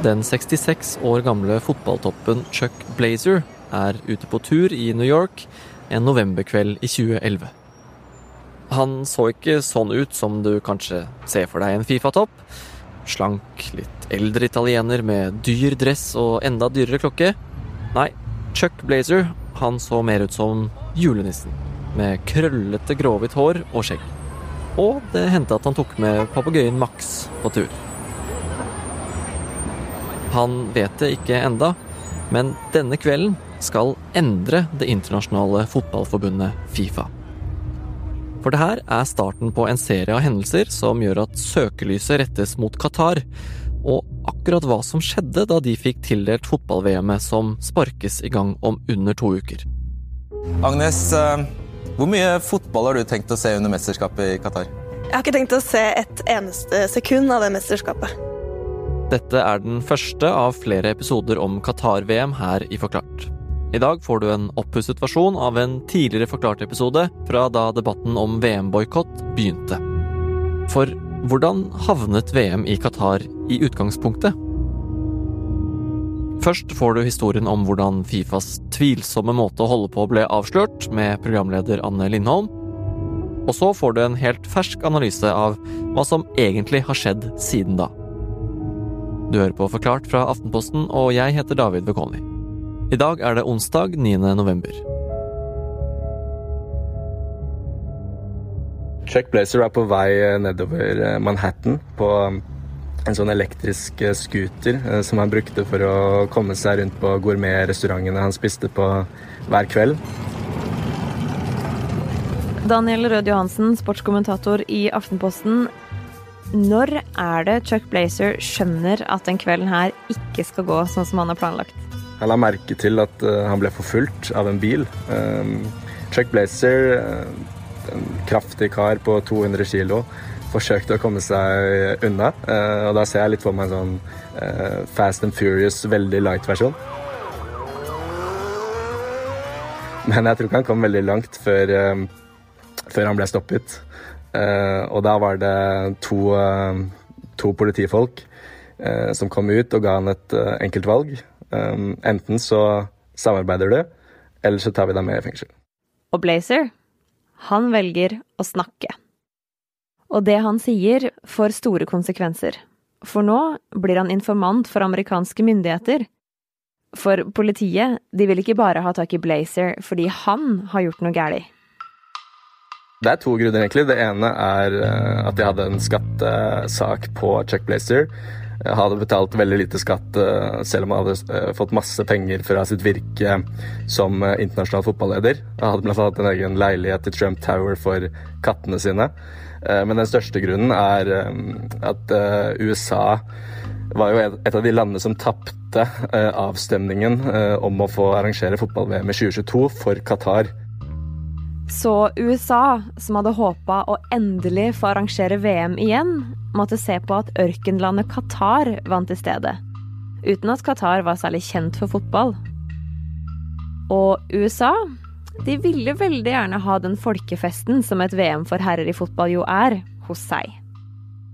Den 66 år gamle fotballtoppen Chuck Blazer er ute på tur i New York en novemberkveld i 2011. Han så ikke sånn ut som du kanskje ser for deg en Fifa-topp. Slank, litt eldre italiener med dyr dress og enda dyrere klokke. Nei, Chuck Blazer han så mer ut som julenissen. Med krøllete, gråhvitt hår og skjegg. Og det hendte at han tok med papegøyen Max på tur. Han vet det ikke enda, men denne kvelden skal endre det internasjonale fotballforbundet Fifa. For det her er starten på en serie av hendelser som gjør at søkelyset rettes mot Qatar, og akkurat hva som skjedde da de fikk tildelt fotball-VM-et som sparkes i gang om under to uker. Agnes, eh, hvor mye fotball har du tenkt å se under mesterskapet i Qatar? Jeg har ikke tenkt å se et eneste sekund av det mesterskapet. Dette er den første av flere episoder om Qatar-VM her i Forklart. I dag får du en oppusset versjon av en tidligere forklart episode fra da debatten om VM-boikott begynte. For hvordan havnet VM i Qatar i utgangspunktet? Først får du historien om hvordan Fifas tvilsomme måte å holde på ble avslørt, med programleder Anne Lindholm. Og så får du en helt fersk analyse av hva som egentlig har skjedd siden da. Du hører på Forklart fra Aftenposten, og jeg heter David Vekoni. I dag er det onsdag 9. november. Chuck Blazer er på vei nedover eh, Manhattan på um, en sånn elektrisk eh, scooter eh, som han brukte for å komme seg rundt på gourmetrestaurantene han spiste på hver kveld. Daniel Rød Johansen, sportskommentator i Aftenposten. Når er det Chuck Blazer skjønner at den kvelden her ikke skal gå sånn som han har planlagt? Han la merke til at uh, han ble forfulgt av en bil. Um, Chuck Blazer, uh, en kraftig kar på 200 kilo, forsøkte å komme seg unna. Uh, og da ser jeg litt for meg en sånn Fast and Furious, veldig light-versjon. Men jeg tror ikke han kom veldig langt før, før han ble stoppet. Uh, og da var det to, uh, to politifolk uh, som kom ut og ga han et enkelt valg. Enten så samarbeider du, eller så tar vi deg med i fengsel. Og Blazer, han velger å snakke. Og det han sier, får store konsekvenser. For nå blir han informant for amerikanske myndigheter. For politiet, de vil ikke bare ha tak i Blazer fordi han har gjort noe galt. Det er to grunner, egentlig. Det ene er eh, at jeg hadde en skattesak på Checkblazer. Jeg hadde betalt veldig lite skatt, eh, selv om jeg hadde eh, fått masse penger fra sitt virke som internasjonal fotballeder. Jeg hadde bl.a. en egen leilighet i Trump Tower for kattene sine. Men den største grunnen er at USA var jo et av de landene som tapte avstemningen om å få arrangere fotball-VM i 2022 for Qatar. Så USA, som hadde håpa å endelig få arrangere VM igjen, måtte se på at ørkenlandet Qatar vant i stedet. Uten at Qatar var særlig kjent for fotball. Og USA de ville veldig gjerne ha den folkefesten som et VM for herrer i fotball jo er, hos seg.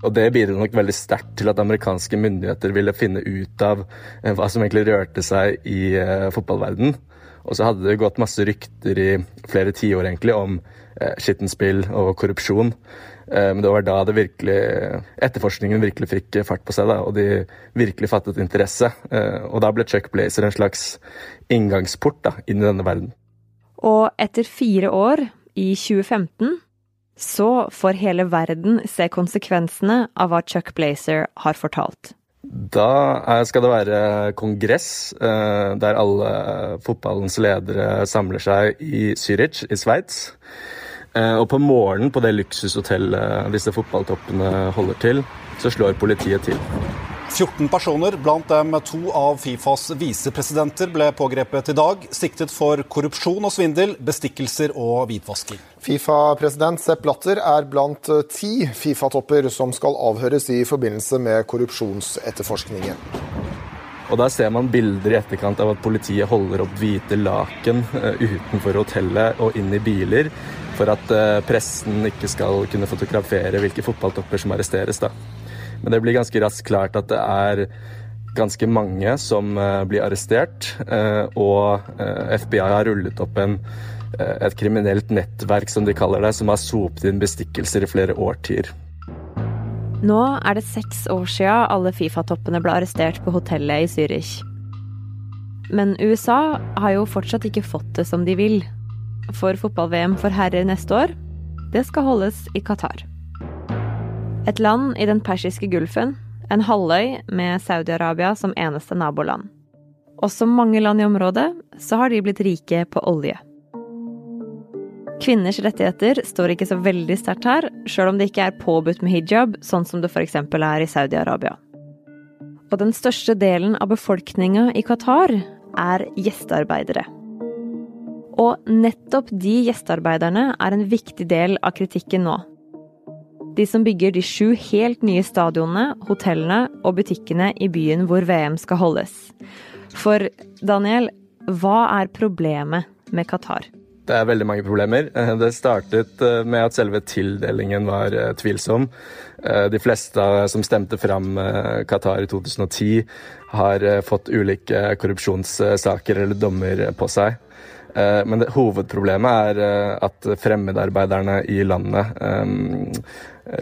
Og Det bidro nok veldig sterkt til at amerikanske myndigheter ville finne ut av eh, hva som egentlig rørte seg i uh, fotballverden. Og så hadde det gått masse rykter i flere tiår egentlig om eh, skittenspill og korrupsjon. Eh, men det var da det virkelig, etterforskningen virkelig fikk fart på seg, da, og de virkelig fattet interesse. Eh, og da ble Chuck Blazer en slags inngangsport da, inn i denne verden. Og etter fire år, i 2015, så får hele verden se konsekvensene av hva Chuck Blazer har fortalt. Da skal det være kongress eh, der alle fotballens ledere samler seg i Zürich i Sveits. Eh, og på morgenen på det luksushotellet disse fotballtoppene holder til, så slår politiet til. 14 personer, blant dem to av Fifas visepresidenter, ble pågrepet i dag, siktet for korrupsjon og svindel, bestikkelser og hvitvasking. Fifa-president Sepp Blatter er blant ti Fifa-topper som skal avhøres i forbindelse med korrupsjonsetterforskningen. Og Der ser man bilder i etterkant av at politiet holder opp hvite laken eh, utenfor hotellet og inn i biler, for at eh, pressen ikke skal kunne fotografere hvilke fotballtopper som arresteres. da. Men det blir ganske raskt klart at det er ganske mange som blir arrestert, og FBI har rullet opp en, et kriminelt nettverk, som de kaller det, som har sopet inn bestikkelser i flere årtier. Nå er det seks år sia alle Fifa-toppene ble arrestert på hotellet i Zürich. Men USA har jo fortsatt ikke fått det som de vil. For fotball-VM for herrer neste år, det skal holdes i Qatar. Et land i den persiske gulfen, en halvøy med Saudi-Arabia som eneste naboland. Og som mange land i området, så har de blitt rike på olje. Kvinners rettigheter står ikke så veldig sterkt her, sjøl om det ikke er påbudt med hijab, sånn som det f.eks. er i Saudi-Arabia. Og den største delen av befolkninga i Qatar er gjestearbeidere. Og nettopp de gjestearbeiderne er en viktig del av kritikken nå. De som bygger de sju helt nye stadionene, hotellene og butikkene i byen hvor VM skal holdes. For Daniel, hva er problemet med Qatar? Det er veldig mange problemer. Det startet eh, med at selve tildelingen var eh, tvilsom. Eh, de fleste som stemte fram Qatar i 2010, har fått ulike korrupsjonssaker eller dommer på seg. Men hovedproblemet er at fremmedarbeiderne i landet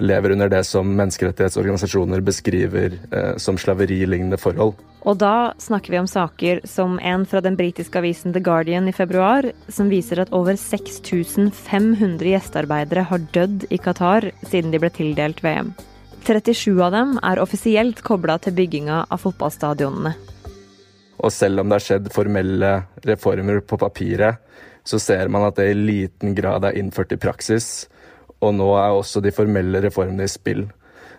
lever under det som menneskerettighetsorganisasjoner beskriver eh, som slaveri-lignende forhold. Og da snakker vi om saker som en fra den britiske avisen The Guardian i februar, som viser at over 6500 gjestearbeidere har dødd i Qatar siden de ble tildelt VM. 37 av dem er offisielt kobla til bygginga av fotballstadionene. Og selv om det har skjedd formelle reformer på papiret, så ser man at det i liten grad er innført i praksis og nå er også de formelle reformene i spill.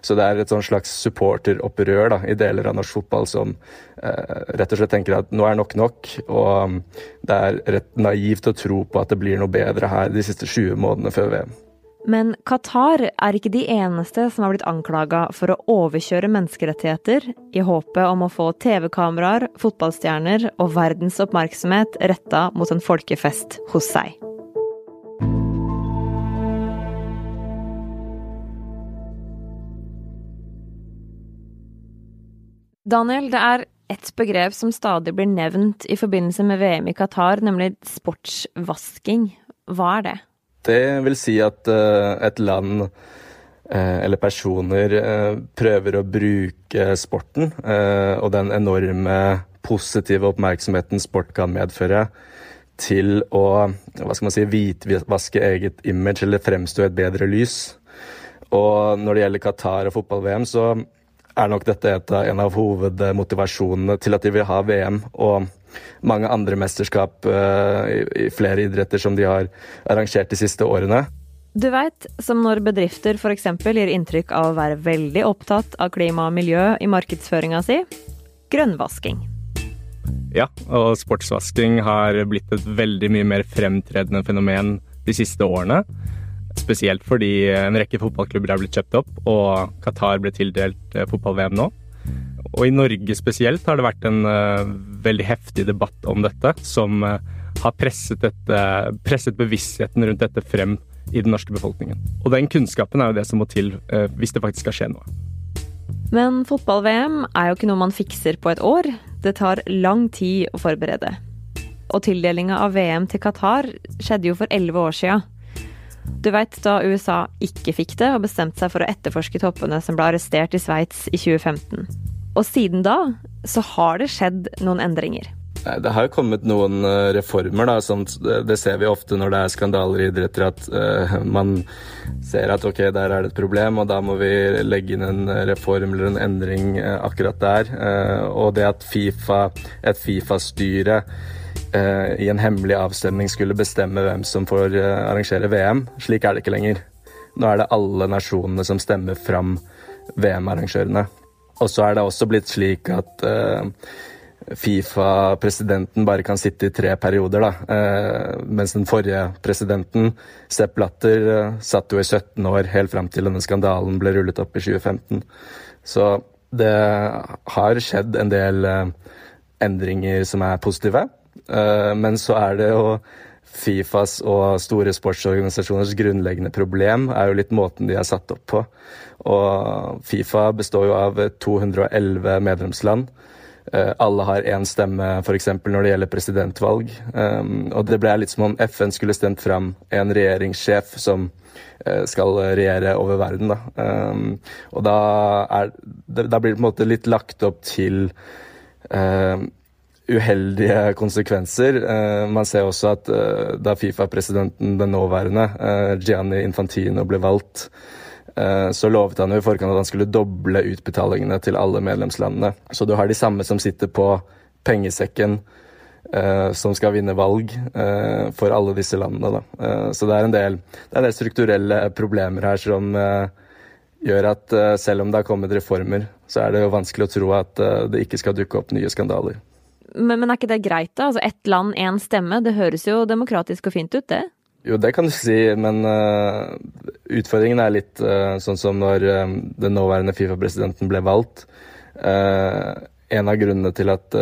Så det er et sånn slags supporteropprør i deler av norsk fotball som eh, rett og slett tenker at nå er nok nok. Og det er rett naivt å tro på at det blir noe bedre her de siste 20 månedene før VM. Men Qatar er ikke de eneste som har blitt anklaga for å overkjøre menneskerettigheter i håpet om å få TV-kameraer, fotballstjerner og verdens oppmerksomhet retta mot en folkefest hos seg. Daniel, det er et begrep som stadig blir nevnt i forbindelse med VM i Qatar, nemlig sportsvasking. Hva er det? Det vil si at uh, et land uh, eller personer uh, prøver å bruke sporten og den enorme positive oppmerksomheten sport kan medføre, til å hva skal man si, hvitvaske eget image eller fremstå i et bedre lys. Og når det gjelder Qatar og fotball-VM, så er nok dette et, en av hovedmotivasjonene til at de vil ha VM og mange andre mesterskap uh, i, i, flere idretter som de har arrangert de siste årene. Du veit, som når bedrifter f.eks. gir inntrykk av å være veldig opptatt av klima og miljø i markedsføringa si grønnvasking. Ja, og sportsvasking har blitt et veldig mye mer fremtredende fenomen de siste årene. Spesielt fordi en rekke fotballklubber er blitt kjøpt opp, og Qatar ble tildelt eh, fotball-VM nå. Og i Norge spesielt har det vært en uh, veldig heftig debatt om dette, som uh, har presset, dette, presset, bevisstheten rundt dette frem i den norske befolkningen. Og den kunnskapen er jo det som må til hvis det faktisk skal skje noe. Men fotball-VM er jo ikke noe man fikser på et år. Det tar lang tid å forberede. Og tildelinga av VM til Qatar skjedde jo for elleve år sia. Du veit da USA ikke fikk det, og bestemte seg for å etterforske toppene som ble arrestert i Sveits i 2015. Og siden da så har det skjedd noen endringer. Det har jo kommet noen eh, reformer, da. Som, det ser vi ofte når det er skandaler i idretter, at uh, man ser at ok, der er det et problem, og da må vi legge inn en reform eller en endring uh, akkurat der. Uh, og det at FIFA, et Fifa-styre Eh, i en hemmelig avstemning skulle bestemme hvem som får eh, arrangere VM. Slik er det ikke lenger. Nå er det alle nasjonene som stemmer fram VM-arrangørene. Og så er det også blitt slik at uh, Fifa-presidenten bare kan sitte i tre perioder, da. Mens den forrige presidenten, Sepp Blatter, uh, satt jo i 17 år helt fram til denne skandalen ble rullet opp i 2015. Så det har skjedd en del endringer som er positive. Eh, men så er det jo Fifas og store sportsorganisasjoners grunnleggende problem er jo litt måten de er satt opp på. Og Fifa består jo av 211 medlemsland. alle har én stemme, f.eks. når det gjelder presidentvalg. Og det ble litt som om FN skulle stemt fram en regjeringssjef som skal regjere over verden. Da. Og da, er, da blir det på en måte litt lagt opp til uheldige konsekvenser. Uh, man ser også at uh, da Fifa-presidenten, den nåværende, uh, Gianni Infantino, ble valgt, så lovet han jo i forkant at han skulle doble utbetalingene til alle medlemslandene. Så du har de samme som sitter på pengesekken, som skal vinne valg for alle disse landene. Da. så det er, del, det er en del strukturelle problemer her som gjør at selv om det har kommet reformer, så er det jo vanskelig å tro at det ikke skal dukke opp nye skandaler. Men, men, er ikke det greit, da? Altså Ett land, én stemme. Det høres jo demokratisk og fint ut, det? Jo, det kan du si, men uh, utfordringen er litt uh, sånn som når uh, den nåværende Fifa-presidenten ble valgt. en av grunnene til at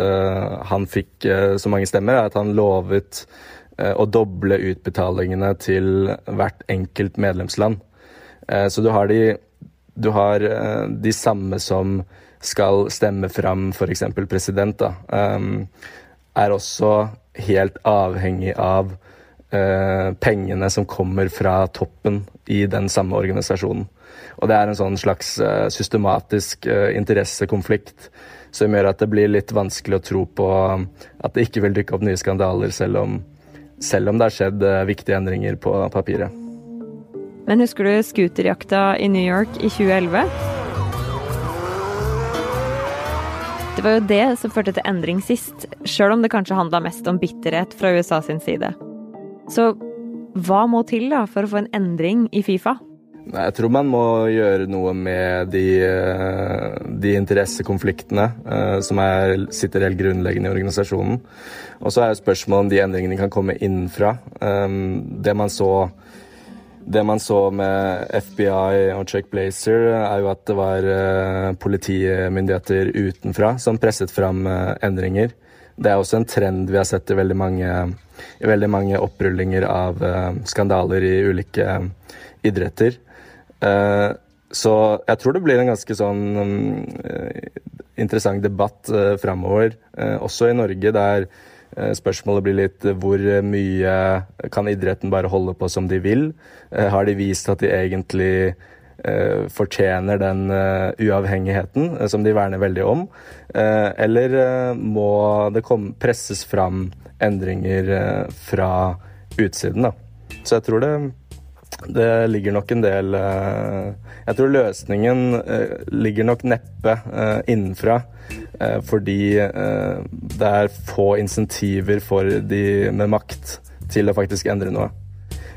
han fikk så mange stemmer, er at han lovet å doble utbetalingene til hvert enkelt medlemsland. så du har de, du har, de samme som skal stemme fram f.eks. president, da, um, er også helt avhengig av uh, pengene som kommer fra toppen i den samme organisasjonen. Og det er en sånn slags uh, systematisk uh, interessekonflikt som gjør at det blir litt vanskelig å tro på at det ikke vil dukke opp nye skandaler, selv om, selv om det har skjedd viktige endringer på papiret. Men husker du scooterjakta i New York i 2011? Det var jo det som førte til endring sist, sjøl om det kanskje handla mest om bitterhet fra USA sin side. Så hva må til da for å få en endring i Fifa? Jeg tror man må gjøre noe med de, eh, de interessekonfliktene uh, som er, sitter helt grunnleggende i organisasjonen. Og så er jo spørsmålet om de endringene kan komme innenfra. Um, det man så det man så med FBI og Chuck Blazer, er jo at det var uh, politimyndigheter utenfra som presset fram uh, endringer. Det er også en trend vi har sett i veldig mange, i veldig mange opprullinger av uh, skandaler i ulike idretter. så jeg tror det blir en ganske sånn um, interessant debatt framover, også i Norge, der Eh, spørsmålet blir litt eh, hvor mye kan idretten bare holde på som de vil? Eh, har de vist at de egentlig fortjener den uavhengigheten som de verner veldig om? Eller må det presses fram endringer fra utsiden, da? Så jeg tror det, det ligger nok en del Jeg tror løsningen ligger nok neppe innenfra. Eh, fordi eh, det er få insentiver for de med makt til å faktisk endre noe.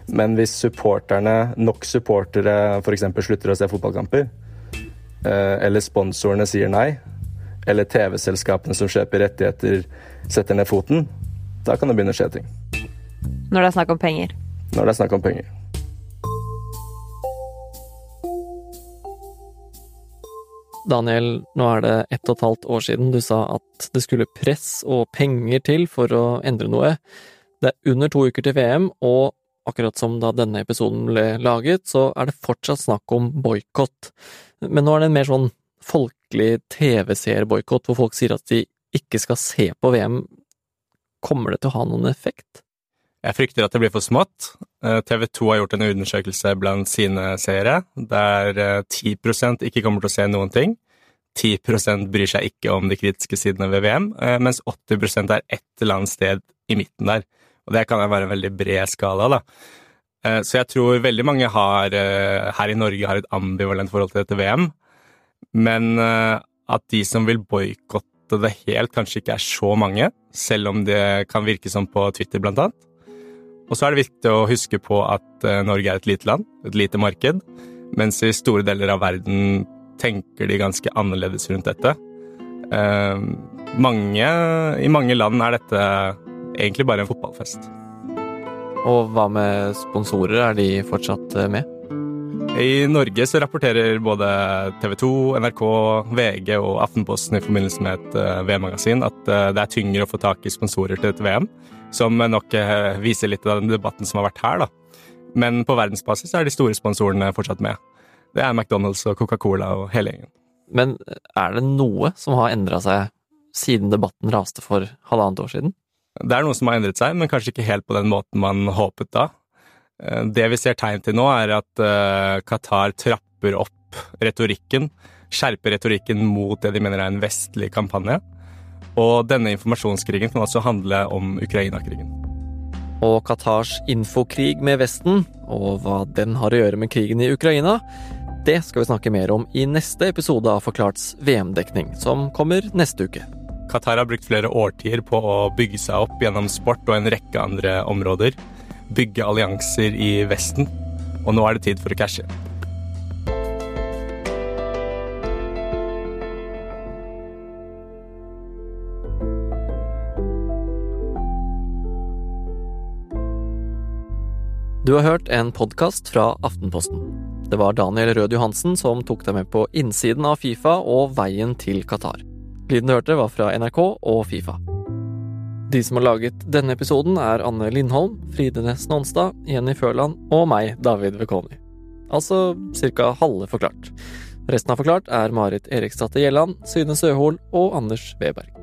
Men hvis supporterne, nok supportere f.eks. slutter å se fotballkamper, eh, eller sponsorene sier nei, eller TV-selskapene som kjøper rettigheter, setter ned foten, da kan det begynne å skje ting. Når det er snakk om penger? Når det er snakk om penger. Daniel, nå er det ett og et halvt år siden du sa at det skulle press og penger til for å endre noe. Det er under to uker til VM, og akkurat som da denne episoden ble laget, så er det fortsatt snakk om boikott. Men nå er det en mer sånn folkelig TV-seerboikott, hvor folk sier at de ikke skal se på VM. Kommer det til å ha noen effekt? Jeg frykter at det blir for smått. Eh, TV 2 har gjort en undersøkelse blant sine seere, der 10 eh, ikke kommer til å se noen ting. 10 bryr seg ikke om de kritiske sidene ved VM, eh, mens 80% er et eller annet sted i midten der. Og det kan være en veldig bred skala, da. Så jeg tror veldig mange har, her i Norge har et ambivalent forhold til dette VM, men at de som vil boikotte det helt, kanskje ikke er så mange, selv om det kan virke som på Twitter, blant annet. Og så er det viktig å huske på at eh, Norge er et lite land, et lite marked, mens i store deler av verden tenker de ganske annerledes rundt dette. Eh, mange, I mange land er dette egentlig bare en fotballfest. Og hva med sponsorer, er de fortsatt eh, med? I Norge så rapporterer både TV 2, NRK, VG og Aftenposten i forbindelse med et VM-magasin at det er tyngre å få tak i sponsorer til dette VM som nok eh, viser litt av den debatten som har vært her, da. Men på verdensbasis er de store sponsorene fortsatt med. Det er McDonald's og Coca-Cola og hele gjengen. Men er det noe som har endra seg siden debatten raste for halvannet år siden? Det er noe som har endret seg, men kanskje ikke helt på den måten man håpet da. Eh, det vi ser tegn til nå, er at eh, Qatar trapper opp retorikken, skjerper retorikken mot det de mener er en vestlig kampanje. Og denne informasjonskrigen kan altså handle om Ukraina-krigen. Og Qatars infokrig med Vesten, og hva den har å gjøre med krigen i Ukraina, det skal vi snakke mer om i neste episode av Forklarts VM-dekning, som kommer neste uke. Qatar har brukt flere årtier på å bygge seg opp gjennom sport og en rekke andre områder. Bygge allianser i Vesten. Og nå er det tid for å cashe. Du har hørt en podkast fra Aftenposten. Det var Daniel Rød Johansen som tok deg med på innsiden av Fifa og veien til Qatar. Lyden du hørte, var fra NRK og Fifa. De som har laget denne episoden, er Anne Lindholm, Fride Næss Nonstad, Jenny Førland og meg, David Vekoni. Altså ca. halve forklart. Resten av Forklart er Marit Eriksdatter Gjelland, Syne Søhol og Anders Weberg.